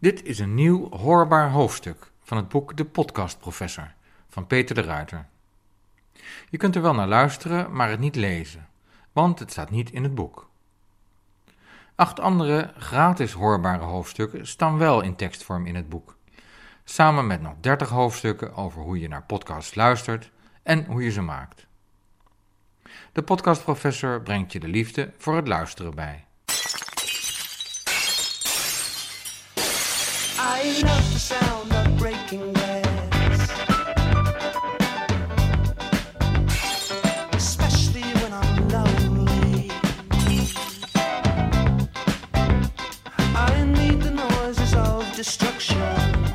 Dit is een nieuw hoorbaar hoofdstuk van het boek De Podcastprofessor van Peter de Ruiter. Je kunt er wel naar luisteren, maar het niet lezen, want het staat niet in het boek. Acht andere gratis hoorbare hoofdstukken staan wel in tekstvorm in het boek, samen met nog 30 hoofdstukken over hoe je naar podcasts luistert en hoe je ze maakt. De podcastprofessor brengt je de liefde voor het luisteren bij. I love the sound of breaking glass. Especially when I'm lonely. I need the noises of destruction.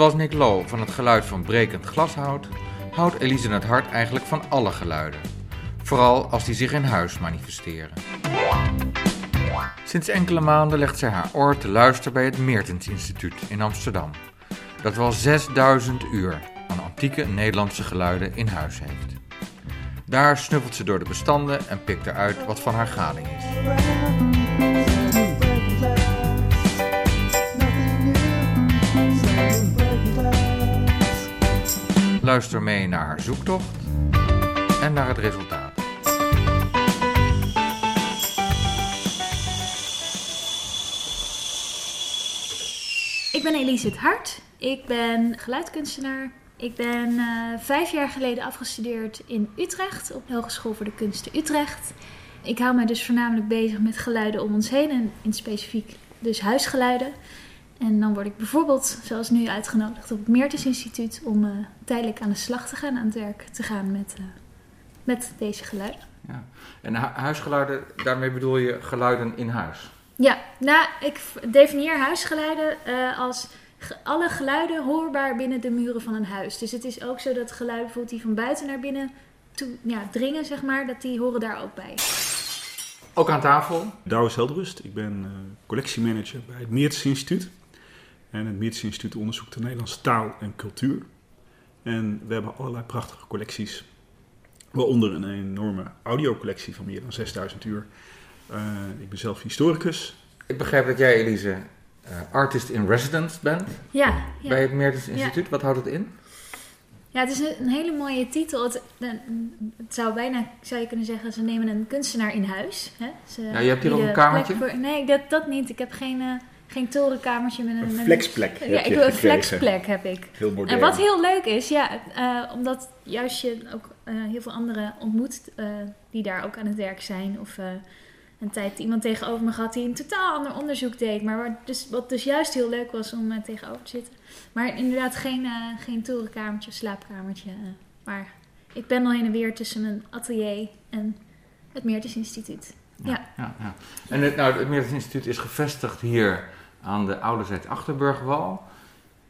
Zoals Nick Lowe van het geluid van brekend glas houdt, houdt Elise het hart eigenlijk van alle geluiden. Vooral als die zich in huis manifesteren. Sinds enkele maanden legt zij haar oor te luisteren bij het Meertens Instituut in Amsterdam. Dat wel 6000 uur aan antieke Nederlandse geluiden in huis heeft. Daar snuffelt ze door de bestanden en pikt eruit wat van haar gading is. Luister mee naar haar zoektocht en naar het resultaat. Ik ben Elise het Hart. Ik ben geluidkunstenaar. Ik ben eh, vijf jaar geleden afgestudeerd in Utrecht op de Hogeschool voor de Kunsten Utrecht. Ik hou me dus voornamelijk bezig met geluiden om ons heen en in specifiek dus huisgeluiden. En dan word ik bijvoorbeeld, zoals nu, uitgenodigd op het Meertens Instituut om uh, tijdelijk aan de slag te gaan, aan het werk te gaan met, uh, met deze geluiden. Ja. En hu huisgeluiden, daarmee bedoel je geluiden in huis? Ja, nou, ik definieer huisgeluiden uh, als ge alle geluiden hoorbaar binnen de muren van een huis. Dus het is ook zo dat geluiden bijvoorbeeld die van buiten naar binnen toe, ja, dringen, zeg maar, dat die horen daar ook bij. Ook aan tafel? Douwe Helderust. Ik ben collectiemanager bij het Meertens Instituut. En het Meertens Instituut onderzoekt de Nederlandse taal en cultuur. En we hebben allerlei prachtige collecties. Waaronder een enorme audiocollectie van meer dan 6000 uur. Uh, ik ben zelf historicus. Ik begrijp dat jij, Elise, uh, artist in residence bent. Ja. ja. Bij het Meertens Instituut. Ja. Wat houdt het in? Ja, het is een, een hele mooie titel. Het, het, zou bijna, zou je kunnen zeggen, ze nemen een kunstenaar in huis. Hè? Ze, ja, je hebt hier ook een kamertje? Voor, nee, dat, dat niet. Ik heb geen... Uh, geen torenkamertje met een... Een flexplek met een, Ja, ik wil een flexplek heb ik. Heel modern. En wat heel leuk is, ja, uh, omdat juist je ook uh, heel veel anderen ontmoet uh, die daar ook aan het werk zijn. Of een tijd iemand tegenover me gehad die een totaal ander onderzoek deed. Maar waar dus, wat dus juist heel leuk was om tegenover te zitten. Maar inderdaad geen, geen torenkamertje of slaapkamertje. maar ik ben al heen en weer tussen mijn atelier en het Meertens Instituut. Ja. Ja, ja, ja. En het, nou, het Meertens Instituut is gevestigd hier aan de Ouderzijds Achterburgwal.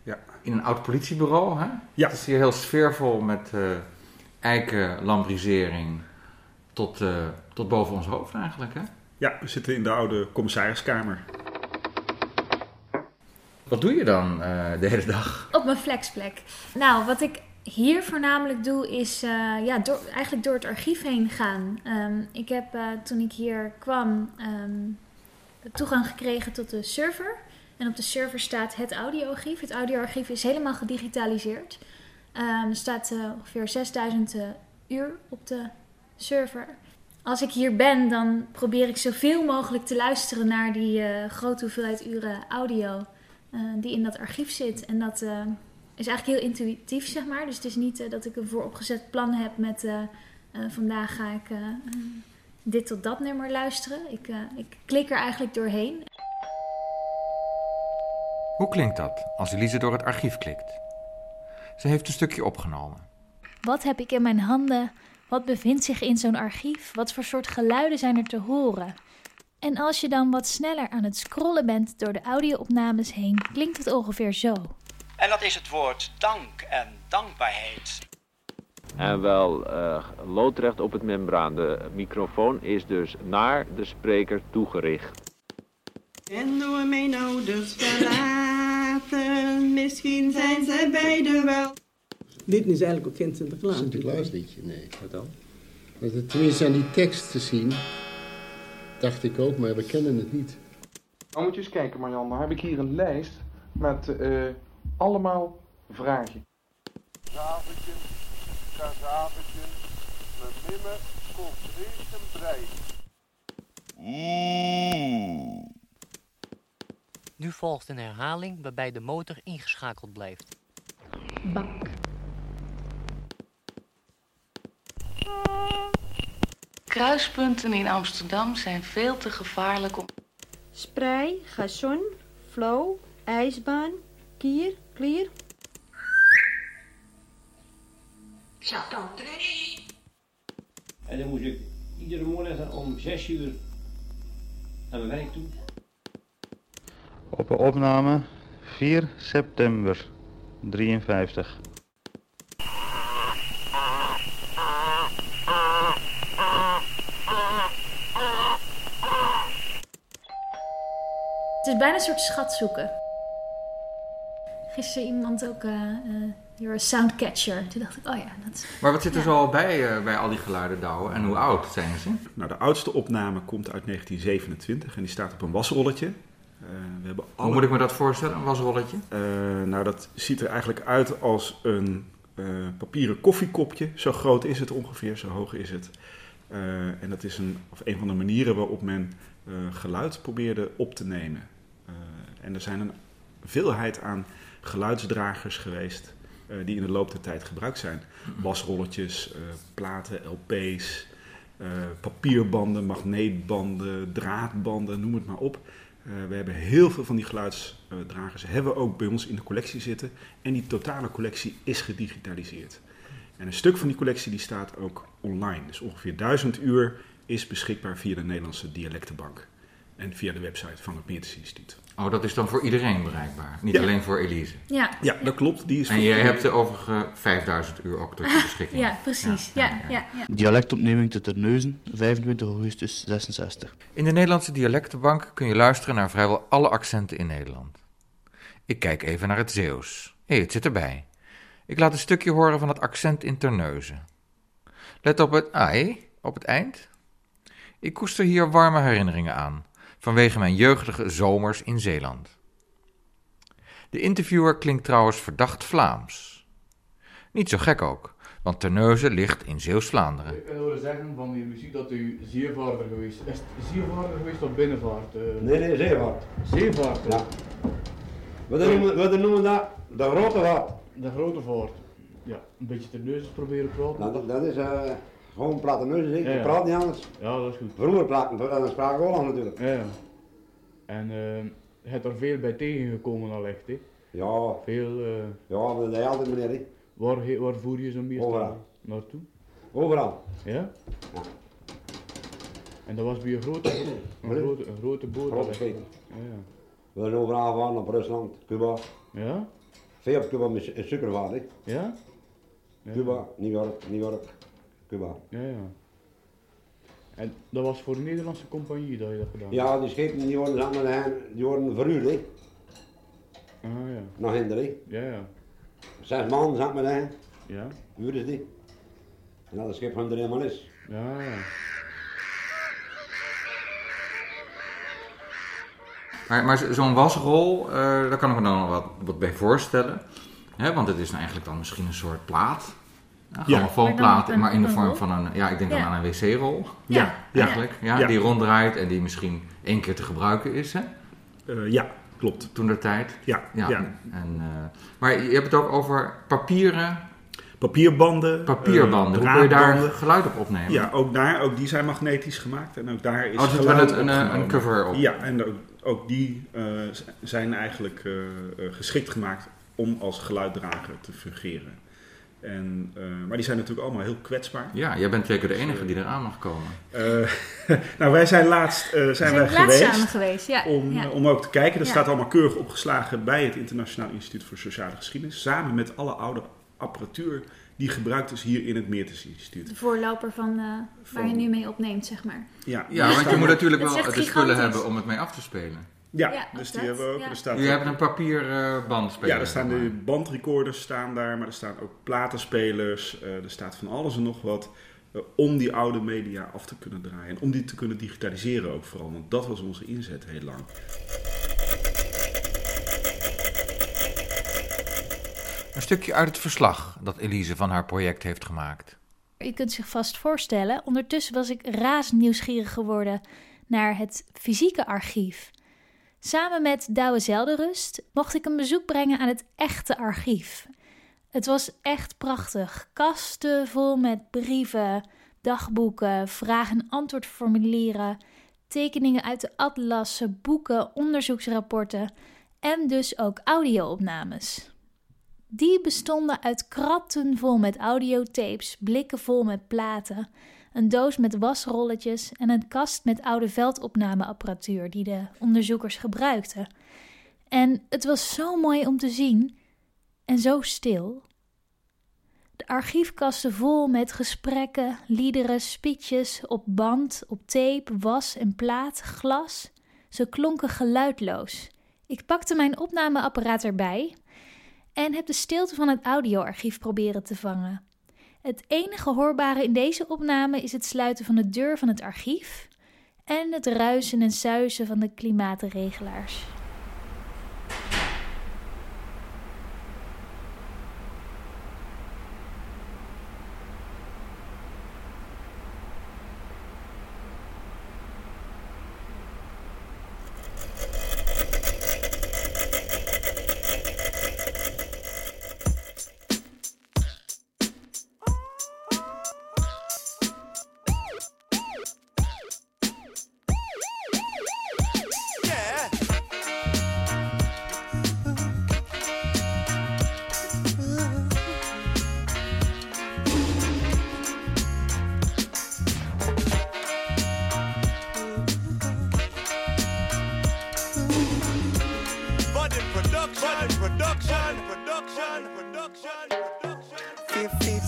Ja. In een oud politiebureau, hè? Ja. Het is hier heel sfeervol met uh, eiken lambrisering tot, uh, tot boven ons hoofd eigenlijk, hè? Ja, we zitten in de oude commissariskamer. Wat doe je dan uh, de hele dag? Op mijn flexplek. Nou, wat ik hier voornamelijk doe is uh, ja, door, eigenlijk door het archief heen gaan. Um, ik heb uh, toen ik hier kwam um, toegang gekregen tot de server. En op de server staat het audioarchief. Het audioarchief is helemaal gedigitaliseerd. Um, er staat uh, ongeveer 6000 uur op de server. Als ik hier ben, dan probeer ik zoveel mogelijk te luisteren naar die grote hoeveelheid uren audio die in dat archief zit. En dat is eigenlijk heel intuïtief, zeg maar. Dus het is niet dat ik een vooropgezet plan heb met vandaag ga ik dit tot dat nummer luisteren. Ik, ik klik er eigenlijk doorheen. Hoe klinkt dat als Elise door het archief klikt? Ze heeft een stukje opgenomen. Wat heb ik in mijn handen? Wat bevindt zich in zo'n archief? Wat voor soort geluiden zijn er te horen? En als je dan wat sneller aan het scrollen bent door de audio-opnames heen, klinkt het ongeveer zo. En dat is het woord dank en dankbaarheid. En wel uh, loodrecht op het membraan. De microfoon is dus naar de spreker toegericht. En door mijn ouders verlaten, misschien zijn zij beiden wel. Dit is eigenlijk ook geen Sinterklaas. Sinterklaasliedje, nee. Wat dan? Maar tenminste aan die tekst te zien, dacht ik ook, maar we kennen het niet. Nou moet je eens kijken Marjan, dan heb ik hier een lijst met uh, allemaal vragen. Mijn mimmer komt eerst een brei. Nu volgt een herhaling waarbij de motor ingeschakeld blijft. Bak. Kruispunten in Amsterdam zijn veel te gevaarlijk om... Sprei, gazon, flow, ijsbaan, kier, klier. Jacques En dan moest ik iedere morgen om 6 uur naar mijn werk toe. Op een opname 4 september 53. Het is bijna een soort schat zoeken. Gisteren iemand ook, uh, uh, you're a soundcatcher. Toen dacht ik, oh ja. Dat, maar wat zit er ja. zo al bij, uh, bij al die geluiden, Douwe? En hoe oud zijn ze? Nou, de oudste opname komt uit 1927 en die staat op een wasrolletje. Uh, we hebben alle... Hoe moet ik me dat voorstellen, een wasrolletje? Uh, nou, dat ziet er eigenlijk uit als een uh, papieren koffiekopje. Zo groot is het ongeveer, zo hoog is het. en dat is een, of een van de manieren waarop men geluid probeerde op te nemen. en er zijn een veelheid aan geluidsdragers geweest die in de loop der tijd gebruikt zijn. Wasrolletjes, platen, LP's, papierbanden, magneetbanden, draadbanden, noem het maar op. We hebben heel veel van die geluidsdragers hebben ook bij ons in de collectie zitten. En die totale collectie is gedigitaliseerd. En een stuk van die collectie die staat ook online. Dus ongeveer duizend uur is beschikbaar via de Nederlandse Dialectenbank. En via de website van het Meertens Instituut. Oh, dat is dan voor iedereen bereikbaar? Niet ja. alleen voor Elise? Ja. Ja, dat klopt. Die is en jij hebt de overige 5000 uur ook tot je beschikking. ja, precies. Ja, ja, ja, ja. Dialectopneming te Terneuzen, 25 augustus 66. In de Nederlandse Dialectenbank kun je luisteren naar vrijwel alle accenten in Nederland. Ik kijk even naar het Zeeuws. Hé, hey, het zit erbij. Ik laat een stukje horen van het accent in Terneuzen. Let op het ai, op het eind. Ik koester hier warme herinneringen aan vanwege mijn jeugdige zomers in Zeeland. De interviewer klinkt trouwens verdacht Vlaams. Niet zo gek ook, want Terneuzen ligt in Zeeuws-Vlaanderen. Ik wil zeggen van die muziek dat u zeevaarder geweest is. Zeevaarder geweest of binnenvaart? Uh... Nee, nee, zeevaart. Zeevaart? Ja. We noemen, we noemen dat de grote vaart. De grote vaart. Ja, een beetje Terneuzen proberen praten. Nou, dat, dat is... Uh... Gewoon praten neuzen, ik ja, praat niet anders. Ja, dat is goed. Vroeger praten, dan spraken we al natuurlijk. Ja. En uh, je hebt er veel bij tegengekomen al echt, hè? Ja. Veel... Uh, ja, dat is altijd meneer, hè? Waar, waar voer je zo'n meestal naartoe? Overal. Ja? Ja. En dat was bij een grote, een grote, een grote boot? Grote schepen. Ja, ja. We zijn overal gegaan, naar Rusland, Cuba. Ja? Veel op Cuba met suikervaart, hè? Ja? ja? Cuba, New York, New York. Cuba. Ja, ja. En dat was voor de Nederlandse compagnie dat je dat gedaan Ja, die schepen die worden samen, die worden verhuurd, hè. Ah, ja. Naar Hinder, hè. Ja, ja. Zes man, zeg maar, hè. Ja. Huurden die. En dat schip van er helemaal is. Ja, ja. Maar, maar zo'n wasrol, uh, daar kan ik me dan nog wat, wat bij voorstellen. Hè, want het is nou eigenlijk dan misschien een soort plaat. Ja, grammofoonplaat, maar, maar, in de vorm van een, ja, ik denk Ja. dan aan een wc-rol. Ja, Eigenlijk, ja. Ja. die ronddraait en die misschien één keer te gebruiken is, hè? Uh, ja, klopt. Toen der tijd. Ja, Ja. ja. En, uh, maar je hebt het ook over papieren, Papierbanden. papierbanden. uh, Hoe kun je daar draadbanden. geluid op opnemen? Ja, ook daar, ook die zijn magnetisch gemaakt en ook daar is Oh, zit geluid wel een, een, cover op. Ja, en ook, ook die eh, zijn eigenlijk eh, eh, geschikt gemaakt om als geluiddrager te fungeren. En, eh, maar die zijn natuurlijk allemaal heel kwetsbaar. Ja, jij bent zeker de enige die eraan mag komen. Eh, nou, wij zijn laatst eh, zijn zijn wij laatst geweest samen geweest, ja. om, ja. eh, om ook te kijken. Dat Ja. staat allemaal keurig opgeslagen bij het Internationaal Instituut voor Sociale Geschiedenis. Samen met alle oude apparatuur die gebruikt is hier in het Meertens Instituut. De voorloper van eh, waar je nu mee opneemt, zeg maar. Ja, Ja, want je moet natuurlijk wel de spullen hebben om het mee af te spelen. Ja, Ja, dus die dat, hebben we ook. ja. Er staat Jullie hebben een papier eh, bandspeler. Ja, er staan de bandrecorders staan daar, maar er staan ook platenspelers. eh, er staat van alles en nog wat eh, om die oude media af te kunnen draaien. En om die te kunnen digitaliseren ook vooral, want dat was onze inzet heel lang. Een stukje uit het verslag dat Elise van haar project heeft gemaakt. Je kunt zich vast voorstellen, ondertussen was ik razend nieuwsgierig geworden naar het fysieke archief. Samen met Douwe Zelderust mocht ik een bezoek brengen aan het echte archief. Het was echt prachtig. Kasten vol met brieven, dagboeken, vraag- en antwoordformulieren, tekeningen uit de atlassen, boeken, onderzoeksrapporten en dus ook audio-opnames. Die bestonden uit kratten vol met audiotapes, blikken vol met platen, een doos met wasrolletjes en een kast met oude veldopnameapparatuur die de onderzoekers gebruikten. En het was zo mooi om te zien en zo stil. De archiefkasten vol met gesprekken, liederen, speeches op band, op tape, was en plaat, glas. Ze klonken geluidloos. Ik pakte mijn opnameapparaat erbij en heb de stilte van het audioarchief proberen te vangen. Het enige hoorbare in deze opname is het sluiten van de deur van het archief en het ruisen en suizen van de klimaatregelaars.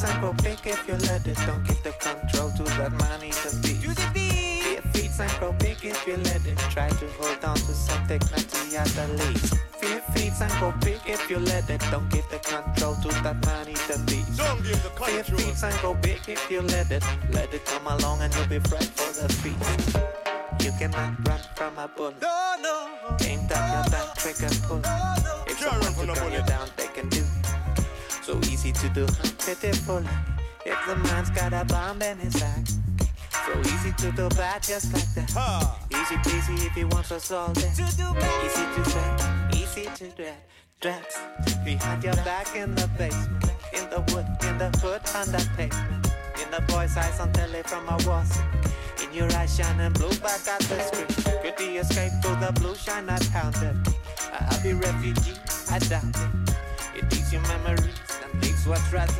Fear go big if you let it. Don't give the control to that money, the beast. To the beast. Fear go big if you let it. Try to hold on to some dignity at the least. Fear feeds and go big if you let it. Don't give the control to that money, the beast. Don't give the Fear control. feeds and go big if you let it. Let it come along and you'll be fresh for the feast. You cannot run from a bull. No, no. Ain't that your back trigger pull? If Can't someone run from to gun you bullet. down, easy to do, pitiful. If the man's got a bomb in his sack. So easy to do bad just like that. Easy peasy if he wants us all dead. Easy to say, easy to dread. Drugs behind your back in the basement. In the wood, in the hood, on the pavement. In the boy's eyes on telly from a wall. In your eyes shining blue back at the screen. Could the escape to the blue shine not pounded? A happy refugee, I doubt it. It eats your memories what's rotten.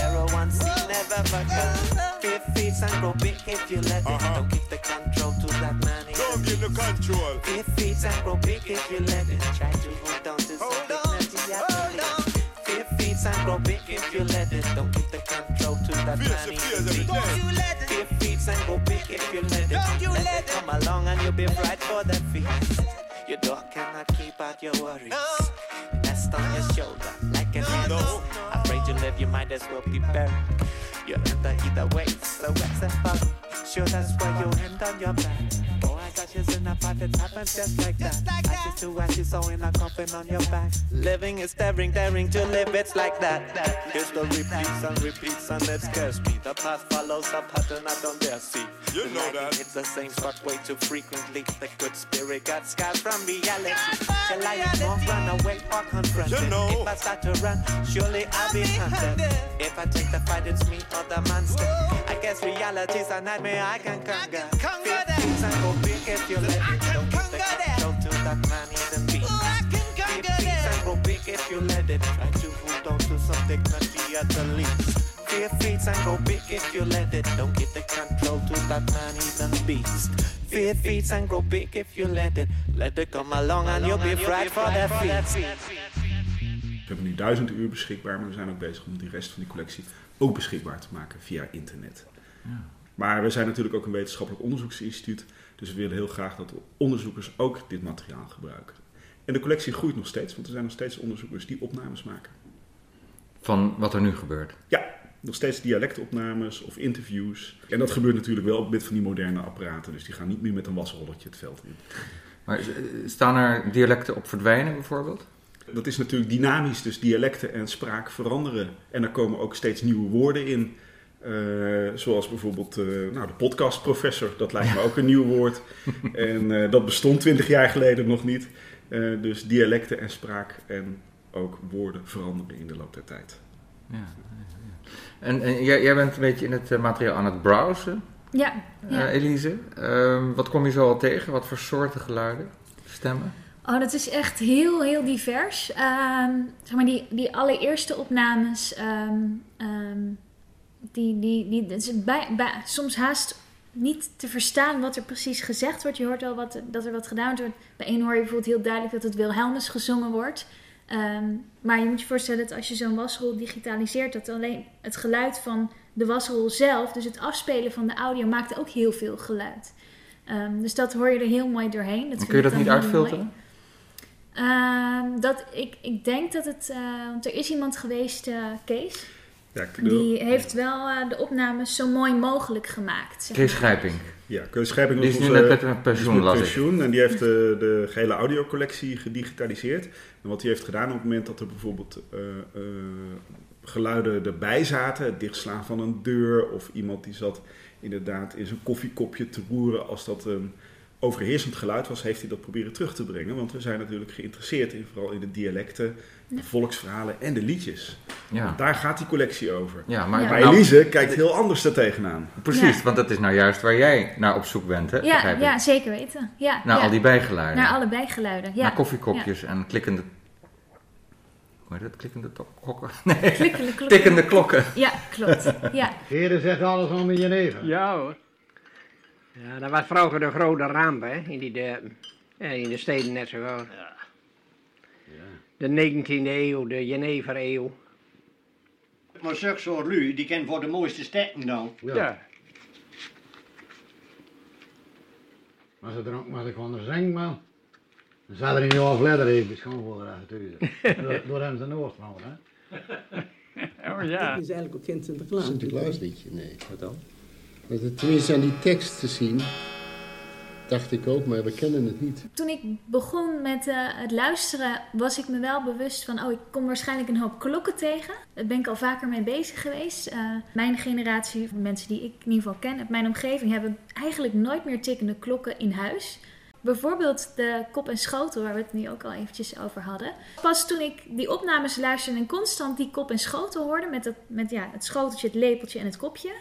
Arrow one never forgot. Fear feeds and grow big if you let it. Uh-huh. Don't give the control to that man. Don't give the control. Fear feeds and grow big if you let it. Try to hold on to some dignity at the least. Fear feeds and grow big if you let it. Don't give the control to that man. and fears every day. Fear feeds and go big if you let it. Don't you let, it come along and you'll be right for the feast. Your dog cannot keep out your worries. Nest on your shoulder like an no. To live, you might as well be buried. You enter either way, so what's the fun? Sure, that's why you end on your back. I got you in a pot, it happens just like that. Like Ashes to ashes, so in a coffin on your back. Living is daring, daring to live, it's like that. History repeats and repeats and it scares me. The past follows a pattern I don't dare see. You The know lightning that. hits the same spot way too frequently. The good spirit got scars from reality. Shall I ignore, run away, or confront You it? know. If I start to run, surely I'll be hunted. If I take the fight, it's me or the monster. I guess reality's a nightmare I can conquer. Fear things and go big if you let it. Don't give the control to that man even be. Fear things and go big if you let it. Try to hold on to some dignity at the least. Fear feeds and go big if you let it. Don't give the control to that man, even beast. Fear feeds and grow big if you let it. Let it come along and you'll be right for that feast. We hebben nu duizend uur beschikbaar, maar we zijn ook bezig om die rest van die collectie ook beschikbaar te maken via internet. Ja. Maar we zijn natuurlijk ook een wetenschappelijk onderzoeksinstituut, dus we willen heel graag dat onderzoekers ook dit materiaal gebruiken. En de collectie groeit nog steeds, want er zijn nog steeds onderzoekers die opnames maken. Van wat er nu gebeurt. Ja, nog steeds dialectopnames of interviews. En dat gebeurt natuurlijk wel met van die moderne apparaten, dus die gaan niet meer met een wasrolletje het veld in. Maar staan er dialecten op verdwijnen bijvoorbeeld? Dat is natuurlijk dynamisch, dus dialecten en spraak veranderen. En er komen ook steeds nieuwe woorden in. Eh, zoals bijvoorbeeld eh, nou, de podcastprofessor, dat lijkt me ook een nieuw woord. En eh, dat bestond twintig jaar geleden nog niet. Eh, dus dialecten en spraak en ook woorden veranderen in de loop der tijd. Ja. En, en jij, jij bent een beetje in het materiaal aan het browsen, Ja, ja. eh, Elise. Ehm, wat kom je zo al tegen? Wat voor soorten geluiden, stemmen? Oh, dat is echt heel, heel divers. Ehm, zeg maar, die, die allereerste opnames, ehm, ehm, die, die, die, het is bij, bij, soms haast niet te verstaan wat er precies gezegd wordt. Je hoort wel wat, dat er wat gedaan wordt. Bij één hoor je bijvoorbeeld heel duidelijk dat het Wilhelmus gezongen wordt. Ehm, maar je moet je voorstellen dat als je zo'n wasrol digitaliseert, dat alleen het geluid van de wasrol zelf, dus het afspelen van de audio, maakt ook heel veel geluid. Ehm, dus dat hoor je er heel mooi doorheen. Dat Kun je dat niet uitfilteren? Ehm, dat, ik, ik denk dat het. eh, want er is iemand geweest, eh, Kees. Ja, Die heeft wel eh, de opnames zo mooi mogelijk gemaakt. zeg Kees. Grijping. Ja, Kees Grijping Die is nu onze- net met pensioen, pensioen en die heeft de, de gehele audiocollectie gedigitaliseerd. En wat hij heeft gedaan op het moment dat er bijvoorbeeld eh, eh, geluiden erbij zaten, het dichtslaan van een deur of iemand die zat inderdaad in zijn koffiekopje te roeren als dat een overheersend geluid was, heeft hij dat proberen terug te brengen. Want we zijn natuurlijk geïnteresseerd in vooral in de dialecten, de volksverhalen en de liedjes. Ja. Daar gaat die collectie over. Ja, maar- maar Nou- Elise kijkt heel anders daar tegenaan. Precies, Ja. want dat is nou juist waar jij naar op zoek bent, hè? Ja, ja, zeker weten. Ja, Naar ja. al die bijgeluiden. Naar alle bijgeluiden. Ja. Naar koffiekopjes en klikkende... Hoe heet dat? Klikkende klokken? Nee. Klikkende klokken. Tikkende klokken. Ja, klopt. Ja. Heren zegt alles om in Geneve. Ja hoor. Ja, dat was vroeger de grote ramp, hè, in, die de, ja, in de steden net zo goed. De 19e eeuw, de Genever-eeuw. Maar zeg zo'n lui, die kent voor de mooiste steden dan. Ja. Maar ze dronk maar ik kon er zingen, man. Dan zat er in jouw vledder even schoon voor de achter Door, hem zijn Noordvrouw, hè. Oh Dit is eigenlijk ook geen Sinterklaas. Sinterklaasliedje, nee. Wat dan? Tenminste aan die tekst te zien, dacht ik ook, maar we kennen het niet. Toen ik begon met eh, het luisteren, was ik me wel bewust van: oh, ik kom waarschijnlijk een hoop klokken tegen. Daar ben ik al vaker mee bezig geweest. Eh, mijn generatie, mensen die ik in ieder geval ken, uit mijn omgeving, hebben eigenlijk nooit meer tikkende klokken in huis. Bijvoorbeeld de kop en schotel, waar we het nu ook al eventjes over hadden. Pas toen ik die opnames luisterde en constant die kop en schotel hoorde, met, dat, met ja, het schoteltje, het lepeltje en het kopje,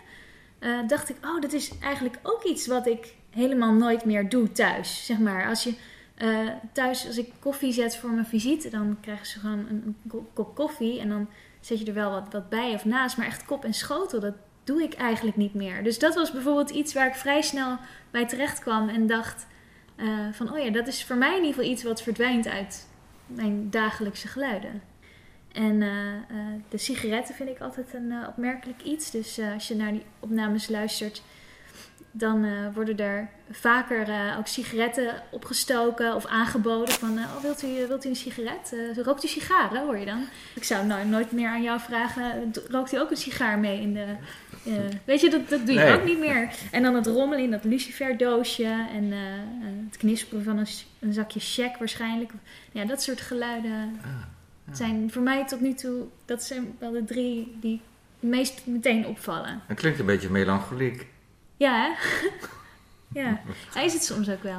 eh, dacht ik, oh, dat is eigenlijk ook iets wat ik helemaal nooit meer doe thuis. Zeg maar, als je eh, thuis, als ik koffie zet voor mijn visite, dan krijgen ze gewoon een, een ko- kop koffie en dan zet je er wel wat, wat bij of naast. Maar echt kop en schotel, dat doe ik eigenlijk niet meer. Dus dat was bijvoorbeeld iets waar ik vrij snel bij terecht kwam en dacht eh, van, oh ja, dat is voor mij in ieder geval iets wat verdwijnt uit mijn dagelijkse geluiden. En eh, eh, de sigaretten vind ik altijd een eh, opmerkelijk iets. Dus als je naar die opnames luistert, dan worden er vaker ook sigaretten opgestoken of aangeboden. Van, oh, wilt, u, wilt u een sigaret? Rookt u sigaren, hoor je dan? Ik zou nou nooit meer aan jou vragen, rookt u ook een sigaar mee in de... weet je, dat, dat doe je Nee. ook niet meer. En dan het rommelen in dat luciferdoosje en het knisperen van een, zakje check waarschijnlijk. Ja, dat soort geluiden zijn voor mij tot nu toe, dat zijn wel de drie die het meest meteen opvallen. Het klinkt een beetje melancholiek. Ja, hè? ja, hij is het soms ook wel.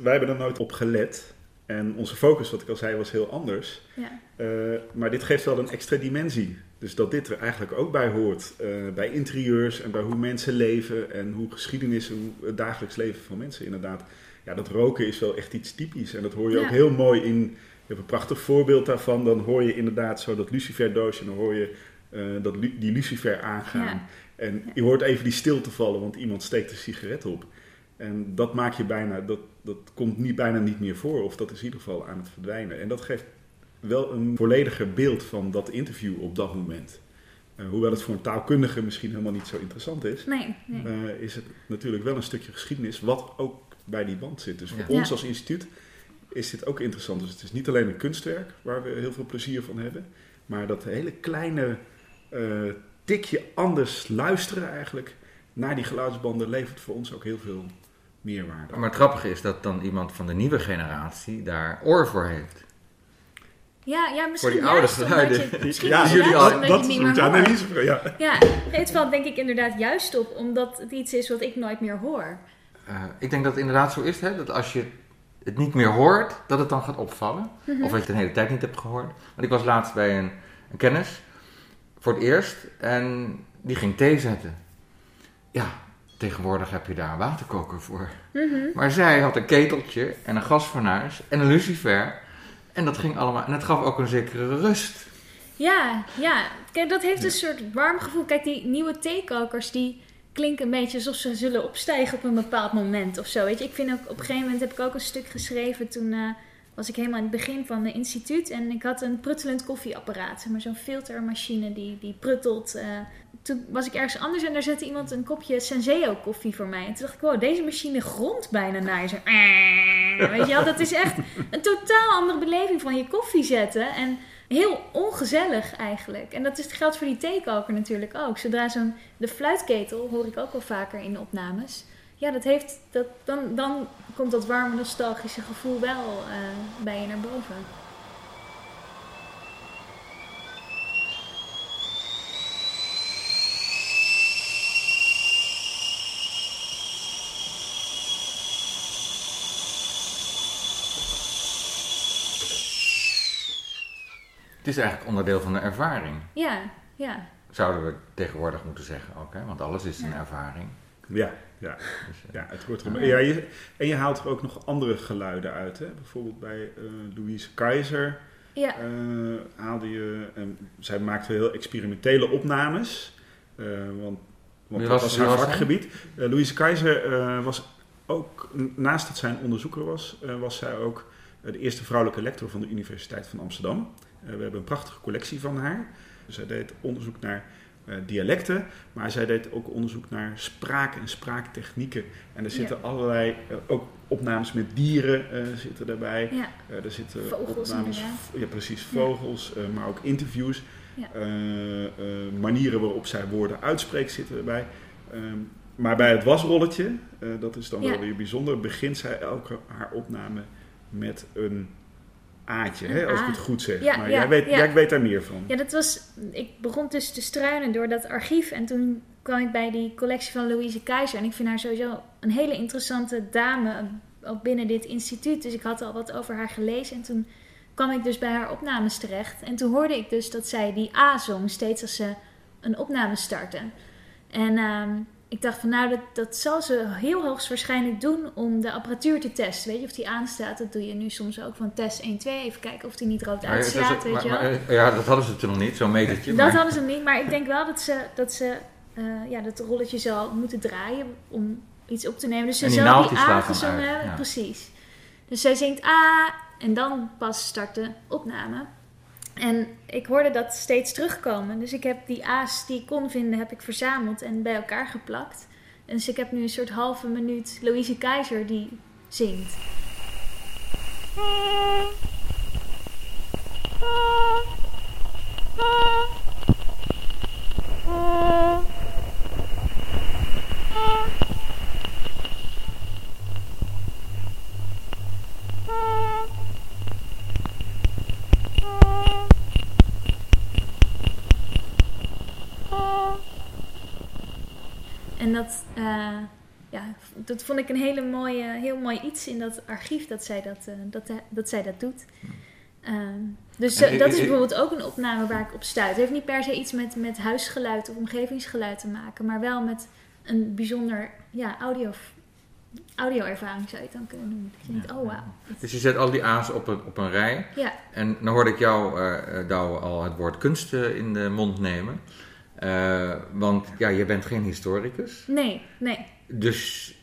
Wij hebben er nooit op gelet. En onze focus, wat ik al zei, was heel anders. Ja. Eh, maar dit geeft wel een extra dimensie. Dus dat dit er eigenlijk ook bij hoort. eh, bij interieurs en bij hoe mensen leven. En hoe geschiedenis en hoe het dagelijks leven van mensen inderdaad. Ja, dat roken is wel echt iets typisch. En dat hoor je Ja. ook heel mooi in. Je hebt een prachtig voorbeeld daarvan. Dan hoor je inderdaad zo dat luciferdoosje. En dan hoor je eh, dat, die lucifer aangaan. Ja. En je hoort even die stilte vallen, want iemand steekt een sigaret op. En dat maak je bijna, dat, dat komt niet, bijna niet meer voor, of dat is in ieder geval aan het verdwijnen. En dat geeft wel een vollediger beeld van dat interview op dat moment. Eh, hoewel het voor een taalkundige misschien helemaal niet zo interessant is, Nee, nee. eh, is het natuurlijk wel een stukje geschiedenis wat ook bij die band zit. Dus voor Ja. ons als instituut is dit ook interessant. Dus het is niet alleen een kunstwerk waar we heel veel plezier van hebben, maar dat hele kleine eh, tikje anders luisteren eigenlijk naar die geluidsbanden levert voor ons ook heel veel meerwaarde. Maar het grappige is dat dan iemand van de nieuwe generatie daar oor voor heeft. Ja, ja, misschien die oude geluiden. je, Ja, jullie al- dat je hoort. analyse voor- ja. ja, het valt denk ik inderdaad juist op, omdat het iets is wat ik nooit meer hoor. Eh, ik denk dat het inderdaad zo is, hè, dat als je het niet meer hoort, dat het dan gaat opvallen. Mhm. Of dat je het een hele tijd niet hebt gehoord. Want ik was laatst bij een, een kennis, voor het eerst, en die ging thee zetten. Ja, tegenwoordig heb je daar een waterkoker voor. Mhm. Maar zij had een keteltje en een gasfornuis en een lucifer. En dat ging allemaal, en het gaf ook een zekere rust. Ja, ja. Kijk, dat heeft een soort warm gevoel. Kijk, die nieuwe theekokers, die klinken een beetje alsof ze zullen opstijgen op een bepaald moment of zo. Weet je, ik vind ook, op een gegeven moment heb ik ook een stuk geschreven. Toen eh, was ik helemaal in het begin van het instituut en ik had een pruttelend koffieapparaat. Maar zo'n filtermachine die, die pruttelt. eh. toen was ik ergens anders en daar zette iemand een kopje Senseo koffie voor mij. En toen dacht ik, wow, deze machine grondt bijna naar je. Weet je wel, dat is echt een totaal andere beleving van je koffie zetten. En heel ongezellig eigenlijk. En dat is, geldt voor die theekoker natuurlijk ook. Zodra zo'n, de fluitketel hoor ik ook wel vaker in opnames. Ja, dat heeft, dat, dan, dan komt dat warme nostalgische gevoel wel eh, bij je naar boven. Het is eigenlijk onderdeel van de ervaring. Ja, ja. Zouden we tegenwoordig moeten zeggen ook, hè? want alles is een ervaring. Ja, ja. ja het hoort er ja, je, En je haalt er ook nog andere geluiden uit. Hè? Bijvoorbeeld bij eh, Louise Keizer Ja. eh, haalde je... en zij maakte heel experimentele opnames. eh, want want dat was- haar vakgebied. Eh, Louise Keizer eh, was ook, naast dat zij een onderzoeker was, eh, was zij ook eh, de eerste vrouwelijke lector van de Universiteit van Amsterdam. Eh, we hebben een prachtige collectie van haar. Zij deed onderzoek naar eh, dialecten, maar zij deed ook onderzoek naar spraak en spraaktechnieken. En er zitten Ja. allerlei, eh, ook opnames met dieren zitten daarbij. Ja. Er zitten Vogels opnames, ja precies, Ja. vogels, maar ook interviews. Ja. Manieren waarop zij woorden uitspreekt zitten erbij. Ehm, maar bij het wasrolletje, dat is dan wel weer bijzonder, begint zij elke haar opname met een aatje, hè, als ik het goed zeg. Ja, maar ja, jij, weet, ja. jij weet daar meer van. Ja, dat was. Ik begon dus te struinen door dat archief. En toen kwam ik bij die collectie van Louise Keizer. En ik vind haar sowieso een hele interessante dame. Ook binnen dit instituut. Dus ik had al wat over haar gelezen. En toen kwam ik dus bij haar opnames terecht. En toen hoorde ik dus dat zij die A zong. Steeds als ze een opname startte. En ehm, ik dacht van nou, dat, dat zal ze heel hoogstwaarschijnlijk doen om de apparatuur te testen. Weet je, of die aanstaat. Dat doe je nu soms ook van test 1, 2. Even kijken of die niet rood is uitslaat, weet maar- je wel. maar, eh, ja, dat hadden ze toen nog niet, zo'n metertje. Dat maar- hadden ze niet, maar ik denk wel dat ze, dat ze eh, ja, dat rolletje zal moeten draaien om iets op te nemen. Dus ze zal die A gezongen hebben, ja. precies. Dus zij zingt A en dan pas start de opname. En ik hoorde dat steeds terugkomen. Dus ik heb die A's die ik kon vinden, heb ik verzameld en bij elkaar geplakt. Dus ik heb nu een soort halve minuut Louise Keizer die zingt. En dat, eh, ja, dat vond ik een hele mooie, heel mooi iets in dat archief dat zij dat, eh, dat, dat, zij dat doet. Ehm, dus En eh, dat is bijvoorbeeld ook een opname waar ik op stuit. Het heeft niet per se iets met, met huisgeluid of omgevingsgeluid te maken, maar wel met een bijzonder ja, audio, audio-ervaring zou je het dan kunnen noemen. Dat je denkt, oh wauw. Dus je zet al die A's op een, op een rij. Ja. En dan hoorde ik jou, eh eh, Douwe, al het woord kunst eh, in de mond nemen. Eh, want ja, je bent geen historicus. Nee, nee. Dus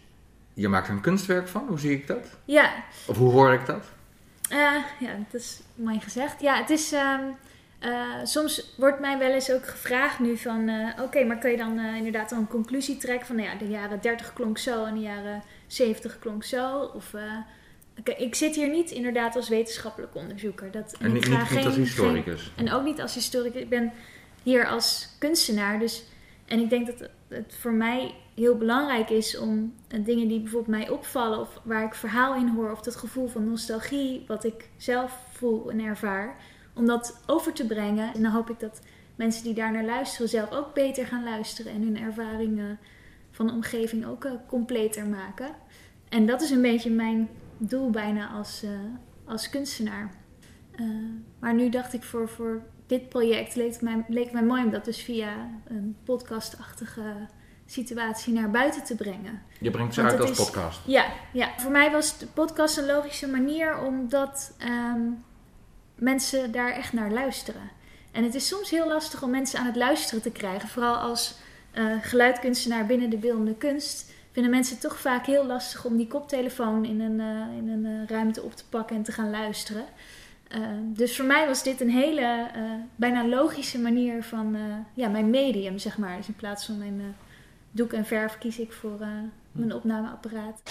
je maakt er een kunstwerk van. Hoe zie ik dat? Ja, Of hoe hoor ik dat? Eh, ja, dat is mooi gezegd. Ja, het is. ehm, eh, soms wordt mij wel eens ook gevraagd nu van... Oké, maar kun je dan inderdaad dan een conclusie trekken van... Nou ja, de jaren 30 klonk zo en de jaren 70 klonk zo. Of, oké, ik zit hier niet inderdaad als wetenschappelijk onderzoeker. Dat, En ik ga niet- niet als historicus. en ook niet als historicus. Ik ben hier als kunstenaar. Dus, en ik denk dat het voor mij heel belangrijk is om eh, dingen die bijvoorbeeld mij opvallen... of waar ik verhaal in hoor... of dat gevoel van nostalgie wat ik zelf voel en ervaar... om dat over te brengen. En dan hoop ik dat mensen die daar naar luisteren... zelf ook beter gaan luisteren... en hun ervaringen van de omgeving ook eh, completer maken. En dat is een beetje mijn doel bijna als, eh, als kunstenaar. Maar nu dacht ik voor, voor dit project leek mij, leek het mij mooi om dat dus via een podcastachtige situatie naar buiten te brengen. Je brengt ze Want uit als is- podcast. Ja, ja, voor mij was de podcast een logische manier omdat ehm, mensen daar echt naar luisteren. En het is soms heel lastig om mensen aan het luisteren te krijgen. Vooral als eh, geluidkunstenaar binnen de beeldende kunst vinden mensen het toch vaak heel lastig om die koptelefoon in een, eh, in een eh, ruimte op te pakken en te gaan luisteren. Eh, dus voor mij was dit een hele eh, bijna logische manier van eh, ja, mijn medium, zeg maar. Dus in plaats van mijn eh, doek en verf kies ik voor mijn opnameapparaat.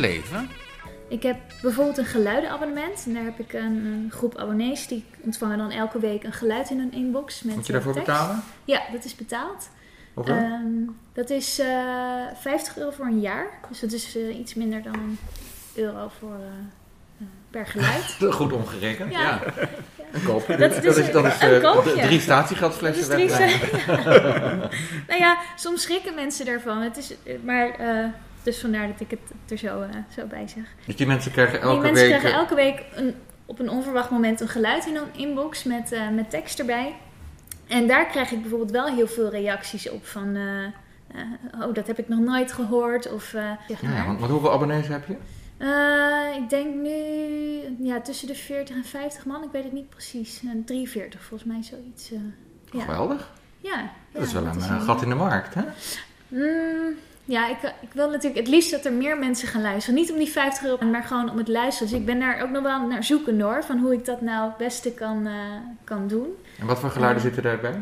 Leven? Ik heb bijvoorbeeld een geluidenabonnement. En daar heb ik een, een groep abonnees die ontvangen dan elke week een geluid in hun inbox. Met Moet je eh, daarvoor tekst. betalen? Ja, dat is betaald. Ehm, dat is eh 50 euro voor een jaar. Dus dat is eh, iets minder dan een euro voor, eh, eh, per geluid. Goed omgerekend, ja. Ja. Een koopje. Dat- is, dat is een eh, koopje. drie statiegeldflessen wegbrengen. nou ja, soms schrikken mensen daarvan. Het is, eh, maar eh, dus vandaar dat ik het er zo, eh, zo bij zeg. Dus die mensen krijgen elke Die mensen week... krijgen eh, elke week een, op een onverwacht moment een geluid in een inbox met, eh, met tekst erbij. En daar krijg ik bijvoorbeeld wel heel veel reacties op van... oh, dat heb ik nog nooit gehoord. Of, Ja, want, want hoeveel abonnees heb je? Ik denk nu ja, tussen de 40 en 50 man. Ik weet het niet precies. Eh, 43 volgens mij zoiets. ja. Geweldig. Ja, Dat is wel een is gat in de markt, hè? Mm, Ja, ik, ik wil natuurlijk het liefst dat er meer mensen gaan luisteren. Niet om die 50 euro, maar gewoon om het luisteren. Dus ik ben daar ook nog wel naar zoeken hoor. Van hoe ik dat nou het beste kan, eh, kan doen. En wat voor geluiden Ja. zitten daarbij?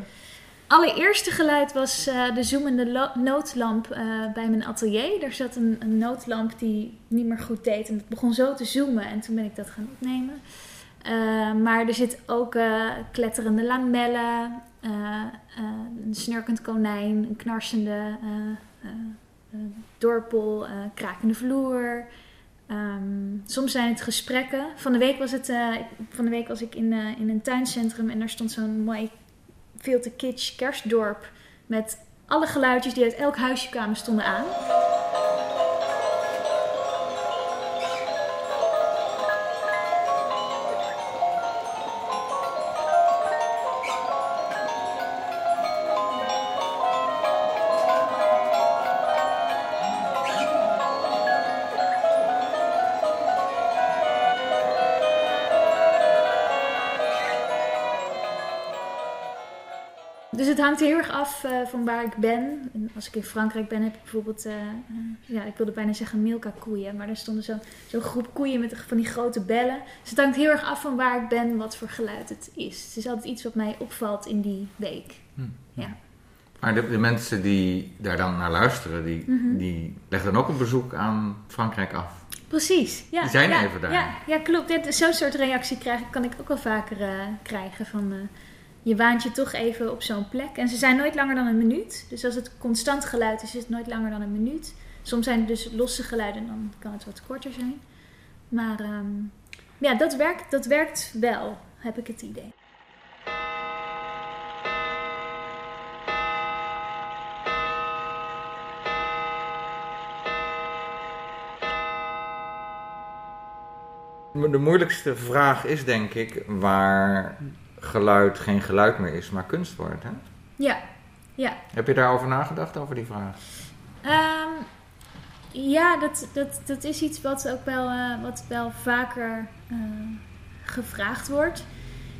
Allereerste geluid was eh, de zoemende noodlamp eh, bij mijn atelier. Er zat een, een noodlamp die niet meer goed deed. En het begon zo te zoomen. En toen ben ik dat gaan opnemen. Eh, maar er zit ook eh, kletterende lamellen, eh, eh, een snurkend konijn, een knarsende eh, eh, eh, dorpel, eh, krakende vloer. Ehm, soms zijn het gesprekken. Van de week was, het, eh, van de week was ik in, eh, in een tuincentrum en daar stond zo'n mooi veel te kitsch kerstdorp met alle geluidjes die uit elk huisje kwamen stonden aan. Dus het hangt heel erg af eh, van waar ik ben. En als ik in Frankrijk ben, heb ik bijvoorbeeld, eh, eh, ja, ik wilde bijna zeggen Milka koeien, maar er stonden zo- zo'n groep koeien met van die grote bellen. Dus het hangt heel erg af van waar ik ben, wat voor geluid het is. Het is altijd iets wat mij opvalt in die week. Ja. Maar de, de mensen die daar dan naar luisteren, die, Mhm. die leggen dan ook een bezoek aan Frankrijk af. Precies, ja. Die zijn ja, even daar. Ja, ja klopt. Zo'n soort reactie krijg, kan ik ook wel vaker krijgen. Van, je waant je toch even op zo'n plek. En ze zijn nooit langer dan een minuut. Dus als het constant geluid is, is het nooit langer dan een minuut. Soms zijn het dus losse geluiden en dan kan het wat korter zijn. Maar ehm, ja, dat werkt, dat werkt wel, heb ik het idee. De moeilijkste vraag is denk ik waar geluid geen geluid meer is, maar kunst wordt. Hè? Ja, ja. Heb je daarover nagedacht, over die vraag? Ehm, ja, dat, dat, dat is iets wat ook wel, eh, wat wel vaker eh, gevraagd wordt.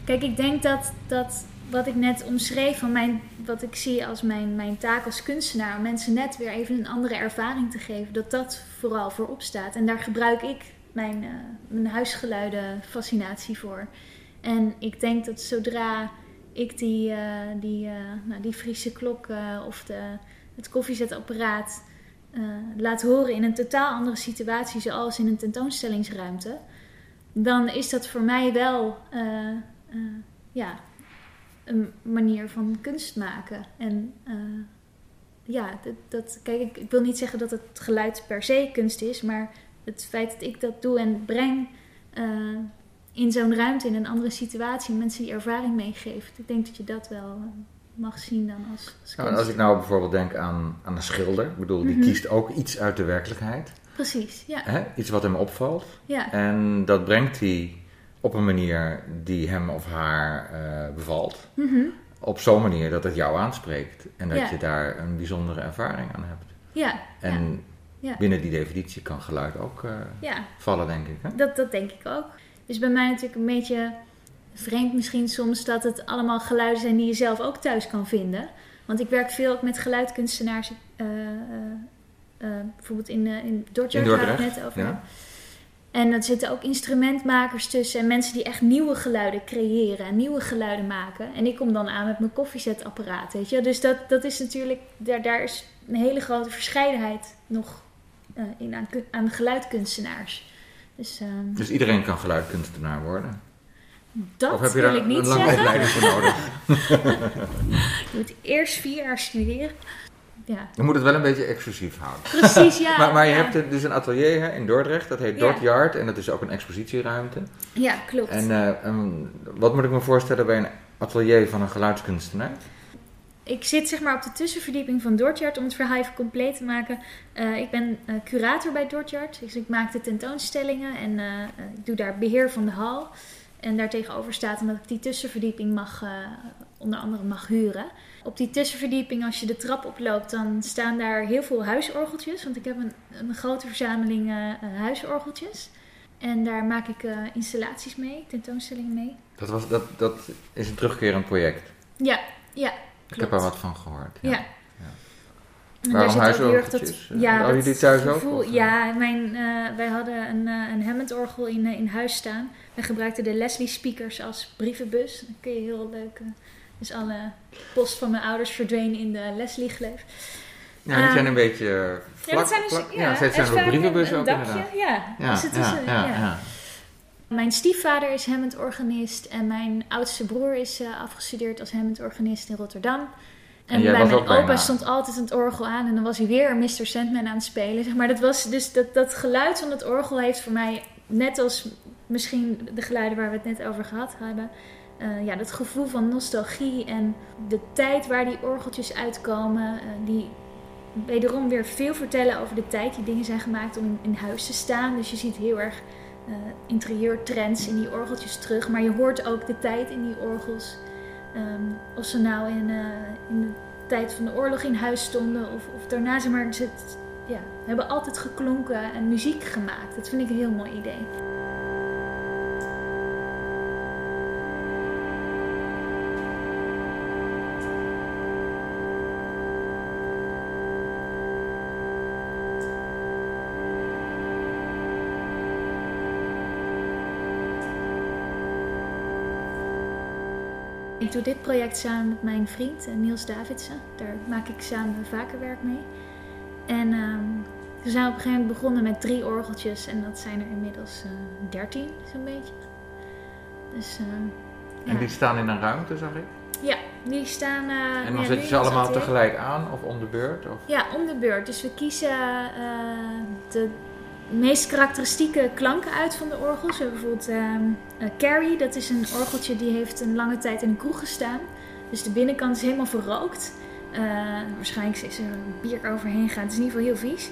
Kijk, ik denk dat, dat wat ik net omschreef van mijn, wat ik zie als mijn, mijn taak als kunstenaar, om mensen net weer even een andere ervaring te geven, dat dat vooral voorop staat. En daar gebruik ik mijn, eh, mijn huisgeluiden fascinatie voor. En ik denk dat zodra ik die, eh, die, eh, nou, die Friese klok eh, of de, het koffiezetapparaat laat horen in een totaal andere situatie, zoals in een tentoonstellingsruimte, dan is dat voor mij wel ja, een manier van kunst maken. En ja, dat, dat, kijk, ik, ik wil niet zeggen dat het geluid per se kunst is, maar het feit dat ik dat doe en breng in zo'n ruimte, in een andere situatie, mensen die ervaring meegeeft. Ik denk dat je dat wel eh, mag zien dan als, als Nou, als ik nou bijvoorbeeld denk aan, aan een schilder, ik bedoel, die Mhm. kiest ook iets uit de werkelijkheid. Precies, ja. Hè? Iets wat hem opvalt. Ja. En dat brengt hij op een manier die hem of haar eh, bevalt. Mhm. Op zo'n manier dat het jou aanspreekt. En dat Ja. je daar een bijzondere ervaring aan hebt. Ja, En ja. Binnen die definitie kan geluid ook eh, vallen, denk ik. Hè? Dat, dat denk ik ook. Dus bij mij natuurlijk een beetje vreemd misschien soms dat het allemaal geluiden zijn die je zelf ook thuis kan vinden. Want ik werk veel ook met geluidkunstenaars. eh, eh, eh, bijvoorbeeld in, eh in Dordrecht, In waar ik net over ja. En er zitten ook instrumentmakers tussen en mensen die echt nieuwe geluiden creëren en nieuwe geluiden maken. En ik kom dan aan met mijn koffiezetapparaat, weet je. Dus dat, dat is natuurlijk, daar, daar is een hele grote verscheidenheid nog in aan, aan geluidkunstenaars. Dus, ehm, Dus iedereen kan geluidkunstenaar worden. dat of heb je wil daar ik niet een lange zeggen. opleiding voor nodig? je moet eerst vier jaar studeren. Ja. Je moet het wel een beetje exclusief houden. Precies, ja, maar, maar je ja. hebt dus een atelier hè, in Dordrecht, dat heet Ja. Dordyard. En dat is ook een expositieruimte. Ja, klopt. En eh, en wat moet ik me voorstellen bij een atelier van een geluidskunstenaar? Ik zit zeg maar op de tussenverdieping van Dortjard om het verhaal even compleet te maken. Eh, ik ben eh, curator bij Dortjard, dus ik maak de tentoonstellingen en eh, ik doe daar beheer van de hal. En daartegenover staat omdat ik die tussenverdieping mag, onder andere mag huren. Op die tussenverdieping, als je de trap oploopt, dan staan daar heel veel huisorgeltjes. Want ik heb een, een grote verzameling huisorgeltjes. En daar maak ik installaties mee, tentoonstellingen mee. Dat, was, dat, dat is een terugkerend project. Ja, ja. Ik heb er wat van gehoord. Ja. En Waarom daar zit ook heel erg huisorgeltjes? dat, ja, Hadden dat jullie thuis ook, gevoel- of? Ja, mijn, eh, wij hadden een, eh, een Hammond-orgel in, eh, in huis staan. We gebruikten de Leslie speakers als brievenbus. Dan kun je heel leuk... eh, dus alle post van mijn ouders verdween in de Leslie-gleuf. Ja, die Eh, zijn een beetje vlak. ja, dat zijn dus, ja, ja, ze zijn er ook ook dakje, inderdaad. Ja, Ja, dus het ja, is ja, ja. ja. Mijn stiefvader is Hammond-organist en mijn oudste broer is eh, afgestudeerd als Hammond-organist in Rotterdam. En, bij mijn opa bijna- stond altijd het orgel aan en dan was hij weer Mr. Sandman aan het spelen. Zeg maar dat, was dus dat, dat geluid van het orgel heeft voor mij, net als misschien de geluiden waar we het net over gehad hebben, eh, ja, dat gevoel van nostalgie en de tijd waar die orgeltjes uitkomen, eh, die wederom weer veel vertellen over de tijd. Die dingen zijn gemaakt om in, in huis te staan. Dus je ziet heel erg eh, interieurtrends in die orgeltjes terug. Maar je hoort ook de tijd in die orgels. Ehm, of ze nou in, eh, in de tijd van de oorlog in huis stonden of, of daarna. Zeg maar, ze ja, hebben altijd geklonken en muziek gemaakt. Dat vind ik een heel mooi idee. Doe dit project samen met mijn vriend eh, Niels Davidsen. Daar maak ik samen vaker werk mee. En ehm, we zijn op een gegeven moment begonnen met drie orgeltjes. En dat zijn er inmiddels eh, dertien, zo'n beetje. Dus, eh, En ja. die staan in een ruimte, zag ik. Ja, die staan... eh, En dan ja, zet je ze allemaal tegelijk aan of om de beurt? Of? Ja, om de beurt. Dus we kiezen de meest karakteristieke klanken uit van de orgels. We hebben bijvoorbeeld eh, Carrie, dat is een orgeltje die heeft een lange tijd in een kroeg gestaan. Dus de binnenkant is helemaal verrookt. Eh, waarschijnlijk is er bier overheen gegaan. Het is in ieder geval heel vies.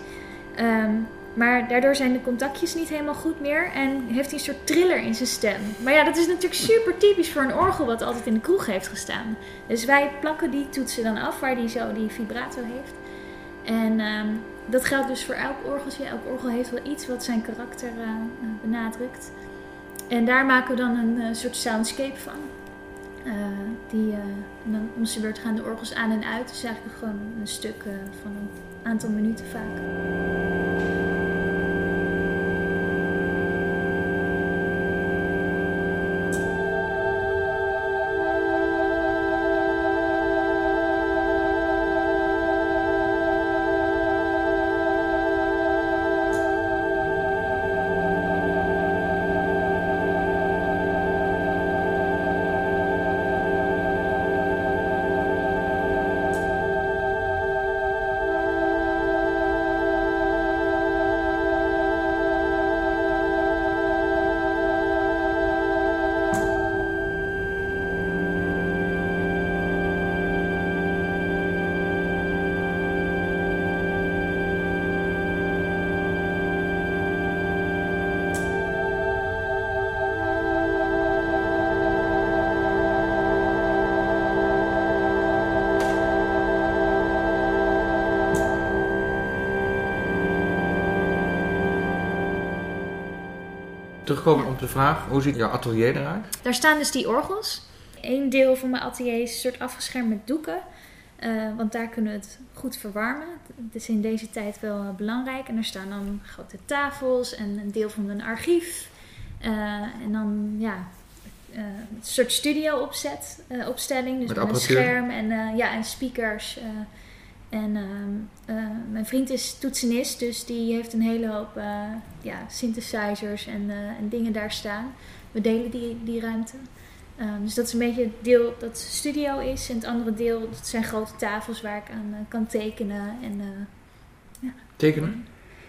Ehm, maar daardoor zijn de contactjes niet helemaal goed meer en heeft hij een soort triller in zijn stem. Maar ja, dat is natuurlijk super typisch voor een orgel wat altijd in de kroeg heeft gestaan. Dus wij plakken die toetsen dan af waar die zo die vibrato heeft. En ehm, dat geldt dus voor elk orgeltje. Elk orgel heeft wel iets wat zijn karakter eh, benadrukt. En daar maken we dan een eh, soort soundscape van. Eh, die, dan om zijn beurt gaan de orgels aan en uit. Dus eigenlijk gewoon een stuk van een aantal minuten vaak. Terugkomen op de vraag, hoe ziet jouw atelier eruit? Daar staan dus die orgels. Eén deel van mijn atelier is een soort afgeschermd met doeken. eh, want daar kunnen we het goed verwarmen. Het is in deze tijd wel eh, belangrijk. En er staan dan grote tafels en een deel van een archief. Eh, en dan ja, een soort studio opzet, opstelling. Dus Met met, een scherm en, ja, en speakers. En ehm, eh, mijn vriend is toetsenist, dus die heeft een hele hoop eh, ja, synthesizers en, eh, en dingen daar staan. We delen die, die ruimte. Ehm, dus dat is een beetje het deel dat studio is. En het andere deel, dat zijn grote tafels waar ik aan kan tekenen. En, eh, Tekenen?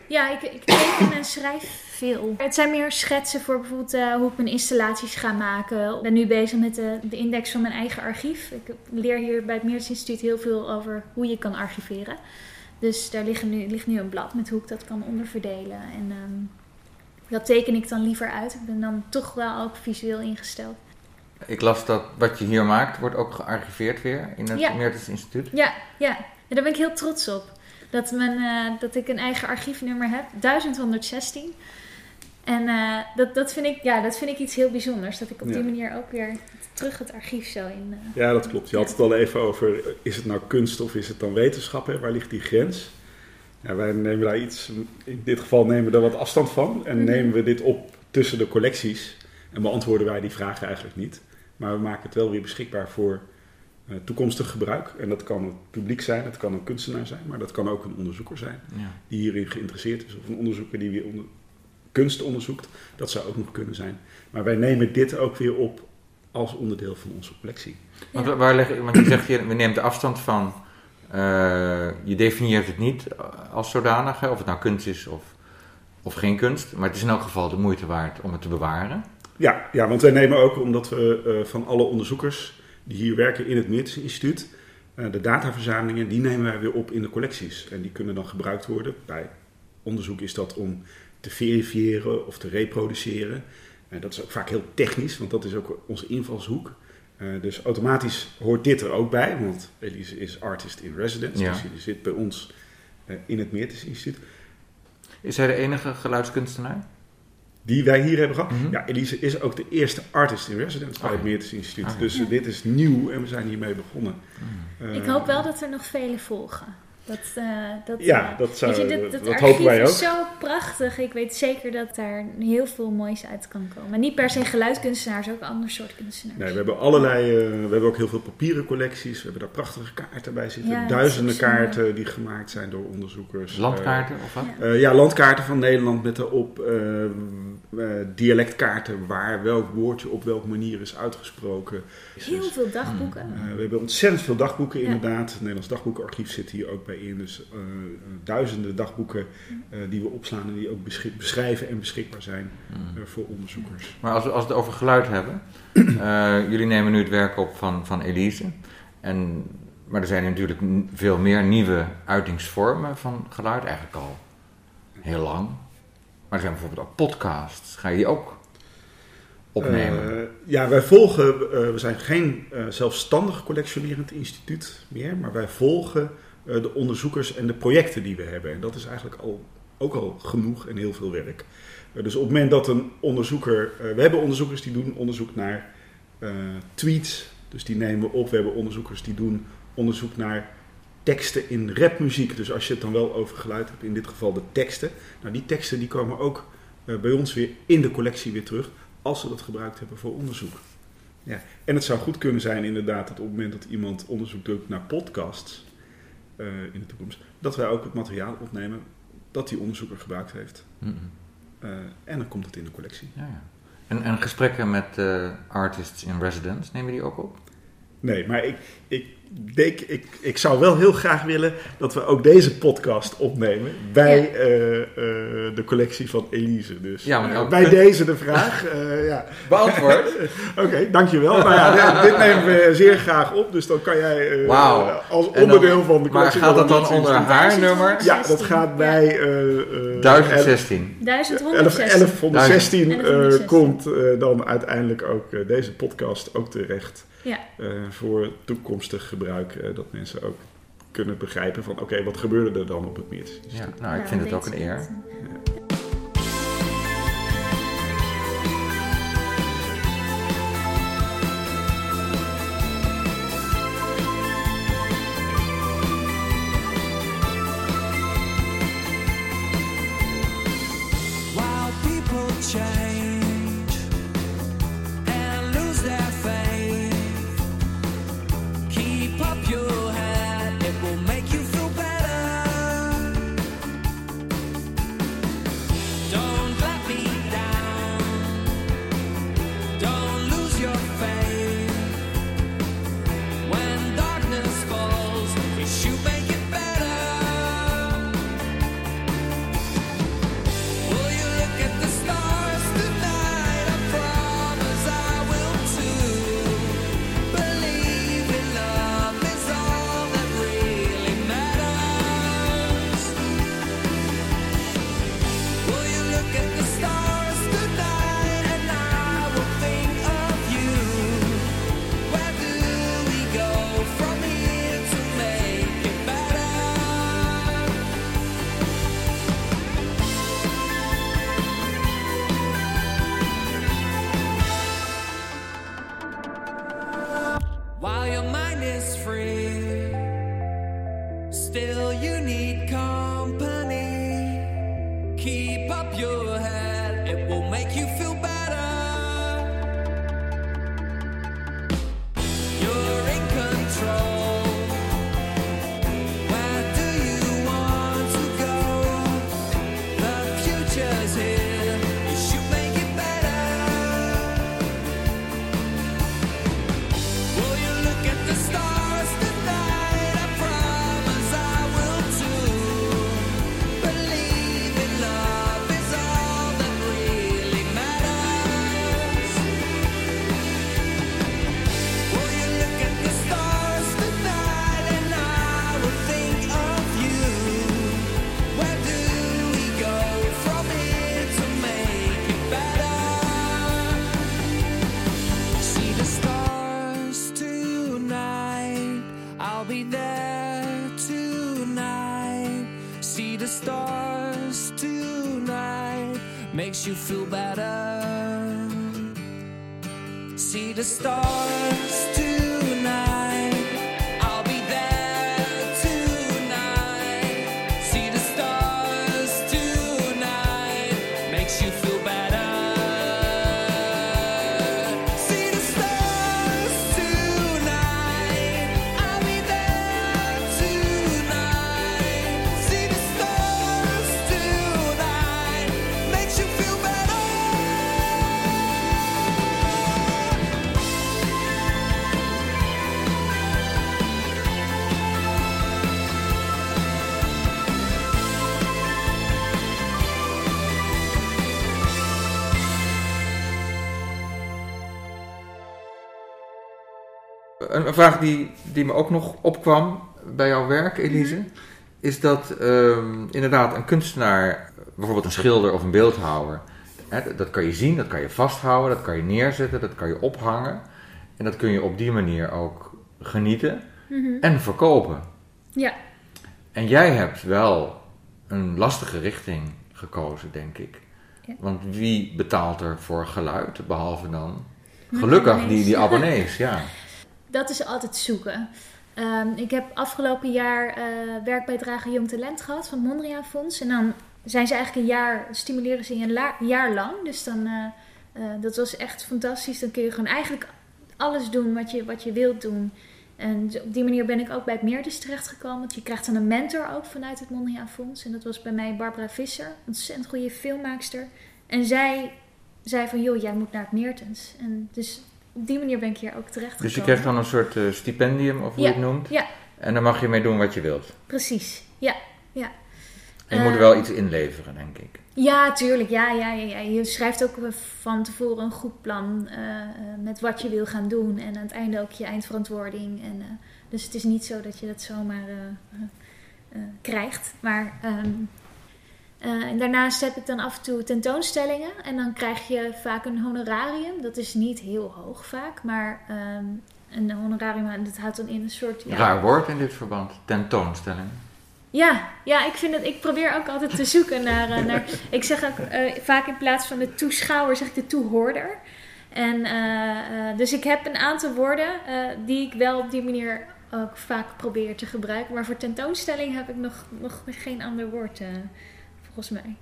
Ja, ik, ik teken en schrijf veel. Het zijn meer schetsen voor bijvoorbeeld eh, hoe ik mijn installaties ga maken. Ik ben nu bezig met de, de index van mijn eigen archief. Ik leer hier bij het Meerts Instituut heel veel over hoe je kan archiveren. Dus daar ligt nu, ligt nu een blad met hoe ik dat kan onderverdelen. En ehm, dat teken ik dan liever uit. Ik ben dan toch wel ook visueel ingesteld. Ik las dat wat je hier maakt, wordt ook gearchiveerd weer in het Ja. Meertens Instituut. Ja, ja. En daar ben ik heel trots op. Dat, eh, dat ik een eigen archiefnummer heb, 1116. En eh, dat, dat, vind ik, ja, dat vind ik iets heel bijzonders. Dat ik op die Ja. manier ook weer terug het archief zo in... eh, Ja, dat klopt. Je had het al even over, is het nou kunst of is het dan wetenschap? Hè? Waar ligt die grens? Ja, wij nemen daar iets, in dit geval nemen we daar wat afstand van. En Mhm. nemen we dit op tussen de collecties. En beantwoorden wij die vragen eigenlijk niet. Maar we maken het wel weer beschikbaar voor toekomstig gebruik. En dat kan het publiek zijn, het kan een kunstenaar zijn. Maar dat kan ook een onderzoeker zijn Ja. die hierin geïnteresseerd is. Of een onderzoeker die weer onder, kunst onderzoekt. Dat zou ook nog kunnen zijn. Maar wij nemen dit ook weer op als onderdeel van onze collectie. Want, waar- leg, want je zegt, je, we neemt de afstand van, eh, je definieert het niet als zodanig, hè, of het nou kunst is of, of geen kunst, maar het is in elk geval de moeite waard om het te bewaren. Ja, ja, want wij nemen ook, omdat we eh, van alle onderzoekers die hier werken in het Meertens Instituut, eh, de dataverzamelingen, die nemen wij weer op in de collecties. En die kunnen dan gebruikt worden. Bij onderzoek is dat om te verifiëren of te reproduceren. En dat is ook vaak heel technisch, want dat is ook onze invalshoek. Eh, dus automatisch hoort dit er ook bij, want Elise is artist in residence. Ja. Dus die zit bij ons eh, in het Meertens Instituut. Is hij de enige geluidskunstenaar? Die wij hier hebben gehad. Ja, Elise is ook de eerste artist in residence bij het Meertens Instituut. Oké. Dus eh, dit is nieuw en we zijn hiermee begonnen. ik Eh, hoop wel dat er nog vele volgen. Dat, eh, dat, Ja, eh, dat zou- je, dit, dit dat archief hopen wij is ook. zo prachtig. Ik weet zeker dat daar heel veel moois uit kan komen. Maar niet per se geluidkunstenaars, ook ander soort kunstenaars. Nee, we hebben allerlei, eh, we hebben ook heel veel papieren collecties. We hebben daar prachtige kaarten bij zitten. Ja, dat Duizenden is ook kaarten die gemaakt zijn door onderzoekers. Landkaarten of wat? eh, ja, landkaarten van Nederland met daarop dialectkaarten waar welk woordje op welke manier is uitgesproken. Heel veel dagboeken. We hebben ontzettend veel dagboeken Ja. inderdaad. Het Nederlands dagboekenarchief zit hier ook bij in. Dus eh, duizenden dagboeken eh, die we opslaan en die ook beschrijven en beschikbaar zijn eh, voor onderzoekers. Maar als we, als we het over geluid hebben, jullie nemen nu het werk op van, van Elise. En, maar er zijn natuurlijk veel meer nieuwe uitingsvormen van geluid, eigenlijk al heel lang. Maar er zijn bijvoorbeeld ook podcasts. Ga je die ook opnemen? Ja, wij volgen, we zijn geen zelfstandig collectionerend instituut meer, maar wij volgen de onderzoekers en de projecten die we hebben. En dat is eigenlijk al, ook al genoeg en heel veel werk. Eh, dus op het moment dat een onderzoeker, eh, we hebben onderzoekers die doen onderzoek naar eh, tweets, dus die nemen we op. We hebben onderzoekers die doen onderzoek naar teksten in rapmuziek. Dus als je het dan wel over geluid hebt, in dit geval de teksten. Nou, die teksten die komen ook eh, bij ons weer in de collectie weer terug, als ze dat gebruikt hebben voor onderzoek. Ja. En het zou goed kunnen zijn inderdaad dat op het moment dat iemand onderzoek doet naar podcasts eh, in de toekomst, dat wij ook het materiaal opnemen dat die onderzoeker gebruikt heeft. Mhm. Eh, en dan komt het in de collectie. Ja, ja. En, en gesprekken met eh, artists in residence, nemen die ook op? Nee, maar ik, ik denk, ik, ik zou wel heel graag willen dat we ook deze podcast opnemen bij Ja. eh, eh, de collectie van Elise. Dus Ja, maar eh, ook- bij deze de vraag. eh, ja. Beantwoord. Oké, dankjewel. Nou ja, dit, dit nemen we zeer graag op, dus dan kan jij eh, als dan- onderdeel van de maar collectie. gaat van dat dan de onder haar nummer? Ja, dat gaat bij... eh, eh, 1016. 1116. 1116 eh, 1116. komt eh, dan uiteindelijk ook deze podcast ook terecht. Ja. eh, voor toekomstig gebruik. eh, dat mensen ook kunnen begrijpen van oké, wat gebeurde er dan op het Meert? Ja, nou, ik vind het ook een eer. While vraag die, die me ook nog opkwam bij jouw werk, Elise, is dat ehm, inderdaad een kunstenaar, bijvoorbeeld een schilder of een beeldhouwer, hè, dat- kan je zien, dat kan je vasthouden, dat kan je neerzetten, dat kan je ophangen. En dat kun je op die manier ook genieten Mhm. en verkopen. Ja. En jij hebt wel een lastige richting gekozen, denk ik. Ja. Want wie betaalt er voor geluid, behalve dan gelukkig die, die abonnees, ja. Dat is altijd zoeken. Ehm, ik heb afgelopen jaar eh, werkbijdrage Jong Talent gehad van Mondriaan Fonds. En dan zijn ze eigenlijk een jaar, stimuleren ze een jaar lang. Dus dan, eh, dat was echt fantastisch. Dan kun je gewoon eigenlijk alles doen wat je, wat je wilt doen. En op die manier ben ik ook bij het Meerders terechtgekomen. Want je krijgt dan een mentor ook vanuit het Mondriaan Fonds. En dat was bij mij Barbara Visser, ontzettend goede filmmaakster. En zij zei van, joh, jij moet naar het Meertens. En dus op die manier ben ik hier ook terecht Dus je krijgt dan een soort eh, stipendium, of hoe Ja, je het noemt. ja. En dan mag je mee doen wat je wilt. Precies, ja. ja. En je moet er Eh, wel iets inleveren, denk ik. Ja, tuurlijk. Ja, ja, ja, ja. Je schrijft ook van tevoren een goed plan eh, eh, met wat je wil gaan doen. En aan het einde ook je eindverantwoording. En, eh, dus het is niet zo dat je dat zomaar eh, eh, eh, krijgt. Maar ehm, eh, en daarnaast heb ik dan af en toe tentoonstellingen. En dan krijg je vaak een honorarium. Dat is niet heel hoog vaak. Maar ehm, een honorarium, dat houdt dan in een soort... Ja, Raar woord in dit verband, tentoonstelling. ja, ja, ik vind het. Ik probeer ook altijd te zoeken naar. eh, naar ik zeg ook eh, vaak in plaats van de toeschouwer, zeg ik de toehoorder. En dus ik heb een aantal woorden die ik wel op die manier ook vaak probeer te gebruiken. Maar voor tentoonstelling heb ik nog, nog geen ander woord, volgens mij.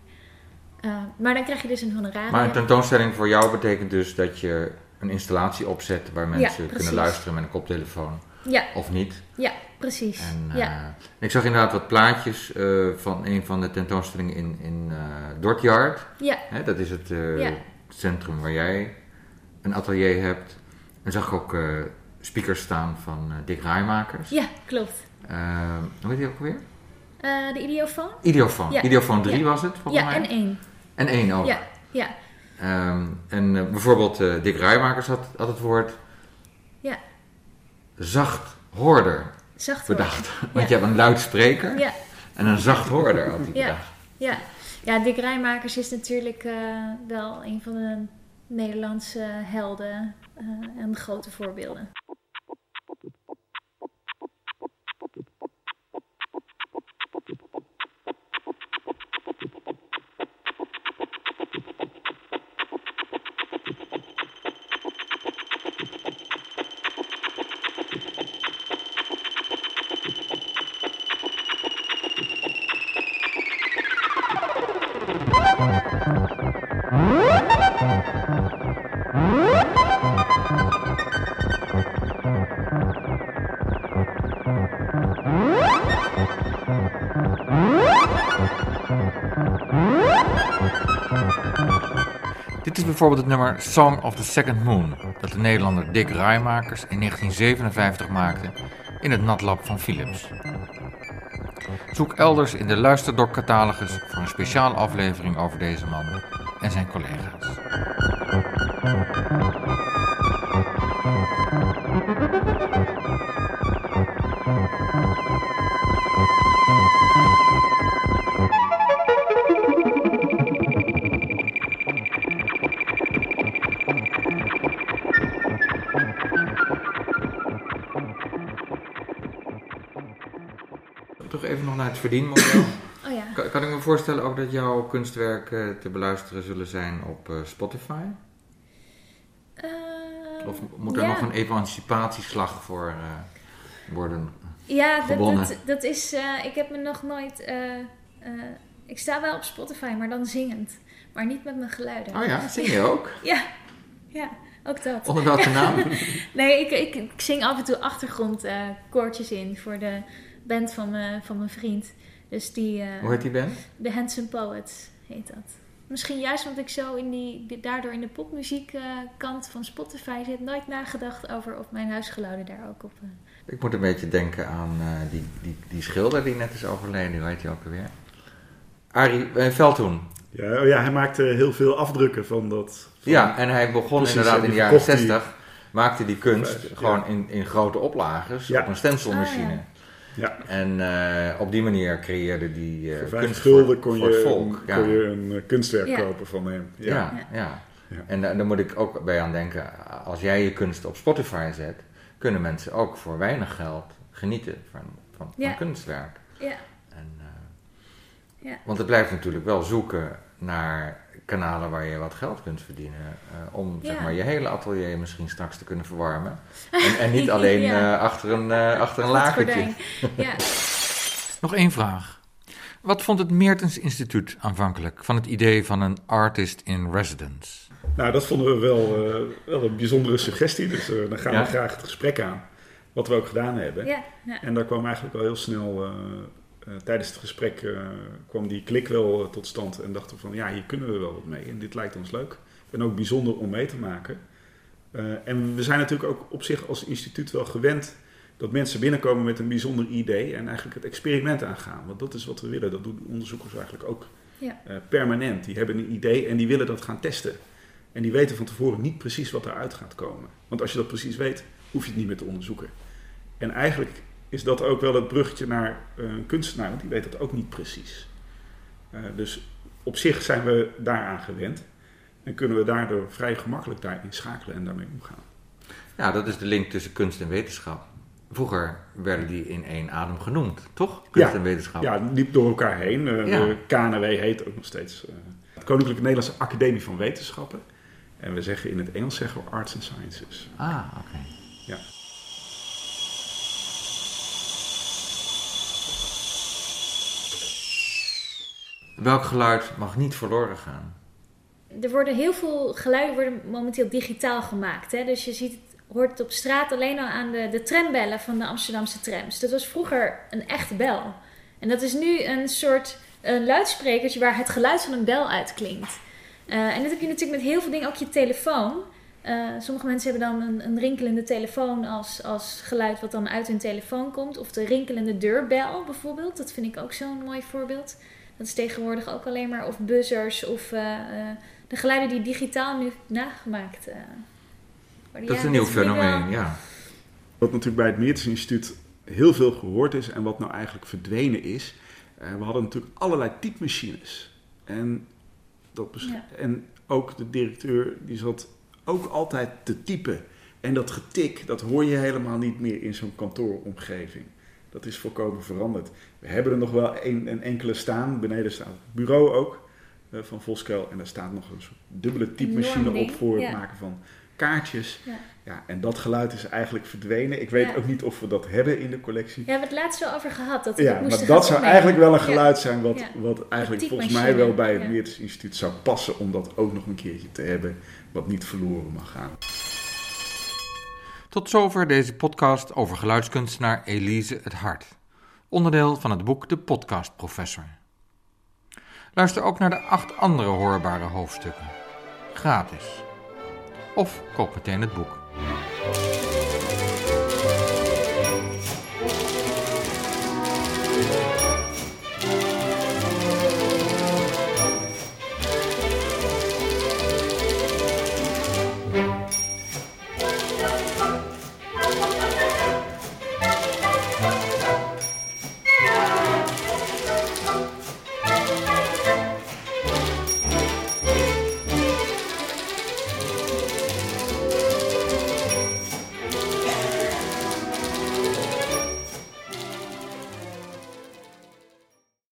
Eh, maar dan krijg je dus een honorarium. Maar een tentoonstelling voor jou betekent dus dat je een installatie opzet waar mensen kunnen luisteren met een koptelefoon. Ja. Of niet. Ja, precies. En, eh, ik zag inderdaad wat plaatjes eh, van een van de tentoonstellingen in, in Dortyard. Ja. Hè, dat is het Ja. centrum waar jij een atelier hebt. En zag ik ook speakers staan van Dick Rijmakers. ja, klopt. Eh, hoe heet die ook weer? Eh, de idiofoon? Idiofoon. Ja. Idiofoon 3 Ja. was het, volgens ja, mij. en één. En één ook. Ja, ja, Ehm, en eh, bijvoorbeeld eh, Dick Rijmakers had, had het woord ja. zacht hoorder Zacht bedacht. hoorder. Want Ja. je hebt een luidspreker Ja. en een zacht hoorder had hij Ja, bedacht. ja. ja Dick Rijmakers is natuurlijk wel een van de Nederlandse helden en grote voorbeelden. Dit is bijvoorbeeld het nummer Song of the Second Moon, dat de Nederlander Dick Rijmakers in 1957 maakte in het natlab van Philips. Zoek elders in de Luisterdok-catalogus voor een speciale aflevering over deze man en zijn collega's. Verdienmodel. Oh ja. Kan, kan ik me voorstellen ook dat jouw kunstwerken te beluisteren zullen zijn op eh, Spotify? Of moet er ja. nog een emancipatieslag voor eh, worden Ja, dat, dat, dat is. eh, ik heb me nog nooit. eh, eh, ik sta wel op Spotify, maar dan zingend. Maar niet met mijn geluiden. Oh ja, zing je ook? Ja, ja ook dat. Onder welke naam? nee, ik, ik, ik zing af en toe achtergrondkoortjes in voor de band van, me, van mijn vriend. Dus die. eh, Hoe heet die band? The Handsome Poets heet dat. Misschien juist omdat ik zo in die, daardoor in de popmuziek eh, kant van Spotify zit, nooit nagedacht over of mijn huisgeluiden daar ook op. eh, Ik moet een beetje denken aan eh, die, die, die schilder die net is overleden. Hoe heet hij ook alweer? Arie Veldhoen. Ja, oh ja, hij maakte heel veel afdrukken van dat. van- Ja, en hij begon Precies, inderdaad in de jaren verkocht hij- 60. Maakte die kunst Ja. gewoon in, in grote oplages Ja. op een stencilmachine. Ah, ja. En eh, op die manier creëerde die eh Voor kunst gulden voor, kon voor het je, volk. een, ja. kon je een eh, kunstwerk Ja. kopen van hem. Ja, Ja. ja. Ja. En da- daar moet ik ook bij aan denken. Als jij je kunst op Spotify zet, kunnen mensen ook voor weinig geld genieten van, van, van Ja. kunstwerk. Ja. En, eh, Ja. Want het blijft natuurlijk wel zoeken naar kanalen waar je wat geld kunt verdienen. eh, om zeg maar, je hele atelier misschien straks te kunnen verwarmen. En, en niet alleen Ja. eh, achter een, eh, achter een. Ja. Nog één vraag. Wat vond het Meertens Instituut aanvankelijk van het idee van een artist in residence? Nou, dat vonden we wel, eh, wel een bijzondere suggestie. Dus eh, dan gaan Ja? we graag het gesprek aan. Wat we ook gedaan hebben. Ja, ja. En daar kwam eigenlijk wel heel snel, eh, tijdens het gesprek, eh, kwam die klik wel eh, tot stand. En dachten we van, ja, hier kunnen we wel wat mee. En dit lijkt ons leuk. En ook bijzonder om mee te maken. En we zijn natuurlijk ook op zich als instituut wel gewend dat mensen binnenkomen met een bijzonder idee en eigenlijk het experiment aangaan. Want dat is wat we willen. Dat doen onderzoekers eigenlijk ook Ja. permanent. Die hebben een idee en die willen dat gaan testen. En die weten van tevoren niet precies wat eruit gaat komen. Want als je dat precies weet, hoef je het niet meer te onderzoeken. En eigenlijk is dat ook wel het bruggetje naar eh, een kunstenaar, want die weet dat ook niet precies. Eh, dus op zich zijn we daaraan gewend. En kunnen we daardoor vrij gemakkelijk daarin schakelen en daarmee omgaan. Ja, dat is de link tussen kunst en wetenschap. Vroeger werden die in één adem genoemd, toch? Kunst ja, en wetenschap. Ja, liep door elkaar heen. Eh, Ja. De KNW heet ook nog steeds de Koninklijke Nederlandse Academie van Wetenschappen. En we zeggen in het Engels zeggen we Arts and Sciences. Ah, oké. Welk geluid mag niet verloren gaan? Er worden heel veel geluiden worden momenteel digitaal gemaakt. Hè? Dus je ziet hoort het op straat alleen al aan de, de trambellen van de Amsterdamse trams. Dat was vroeger een echte bel. En dat is nu een soort een luidsprekertje waar het geluid van een bel uitklinkt. Eh, en dat heb je natuurlijk met heel veel dingen, ook je telefoon. Eh, sommige mensen hebben dan een, een rinkelende telefoon als, als geluid wat dan uit hun telefoon komt. Of de rinkelende deurbel bijvoorbeeld. Dat vind ik ook zo'n mooi voorbeeld. Dat is tegenwoordig ook alleen maar of buzzers of eh, eh, de geluiden die digitaal nu nagemaakt eh, worden. Dat is een nieuw fenomeen, ja. Wat natuurlijk bij het Meertens Instituut heel veel gehoord is en wat nou eigenlijk verdwenen is. eh, we hadden natuurlijk allerlei typemachines. En, dat Ja. en ook de directeur die zat ook altijd te typen. En dat getik, dat hoor je helemaal niet meer in zo'n kantooromgeving. Dat is volkomen veranderd. We hebben er nog wel een, een enkele staan. Beneden staat het bureau ook eh, van Voskel. En daar staat nog een soort dubbele typemachine op voor ja. het maken van kaartjes. Ja. Ja, en dat geluid is eigenlijk verdwenen. Ik weet Ja. ook niet of we dat hebben in de collectie. Ja, we hebben het laatst wel over gehad. Dat we Ja, maar dat zou eigenlijk wel een geluid zijn wat, wat eigenlijk volgens mij wel bij het ja. Meertens Instituut zou passen om dat ook nog een keertje te hebben, wat niet verloren mag gaan. Tot zover deze podcast over geluidskunstenaar Elise het Hart. Onderdeel van het boek De Podcast Professor. Luister ook naar de acht andere hoorbare hoofdstukken. gratis. Of koop meteen het boek.